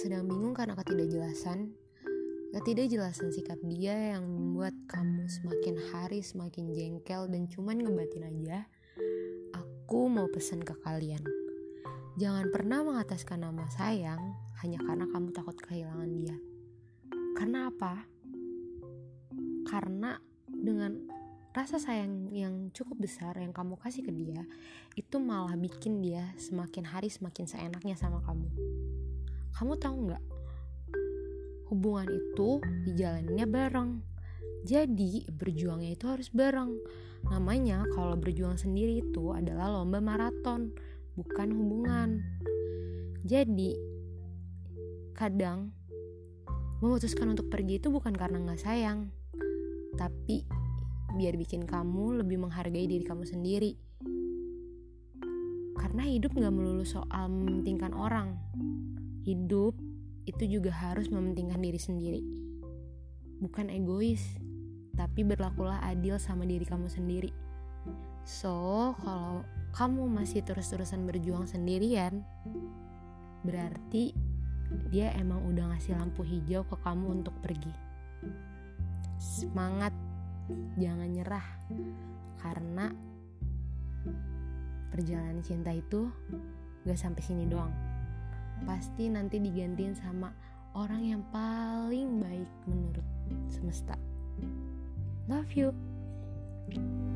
sedang bingung karena ketidakjelasan, ketidakjelasan sikap dia yang membuat kamu semakin hari semakin jengkel dan cuman ngebatin aja, aku mau pesan ke kalian. Jangan pernah mengataskan nama sayang hanya karena kamu takut kehilangan dia. Karena apa? Karena dengan rasa sayang yang cukup besar yang kamu kasih ke dia, itu malah bikin dia semakin hari semakin seenaknya sama kamu. Kamu tahu nggak? Hubungan itu dijalannya bareng. Jadi berjuangnya itu harus bareng. Namanya kalau berjuang sendiri itu adalah lomba maraton, bukan hubungan. Jadi kadang memutuskan untuk pergi itu bukan karena nggak sayang, tapi biar bikin kamu lebih menghargai diri kamu sendiri. Karena hidup gak melulu soal mementingkan orang, hidup itu juga harus mementingkan diri sendiri. Bukan egois, tapi berlakulah adil sama diri kamu sendiri. So, kalau kamu masih terus-terusan berjuang sendirian, berarti dia emang udah ngasih lampu hijau ke kamu untuk pergi. Semangat, jangan nyerah, karena perjalanan cinta itu gak sampai sini doang pasti nanti digantiin sama orang yang paling baik menurut semesta. Love you.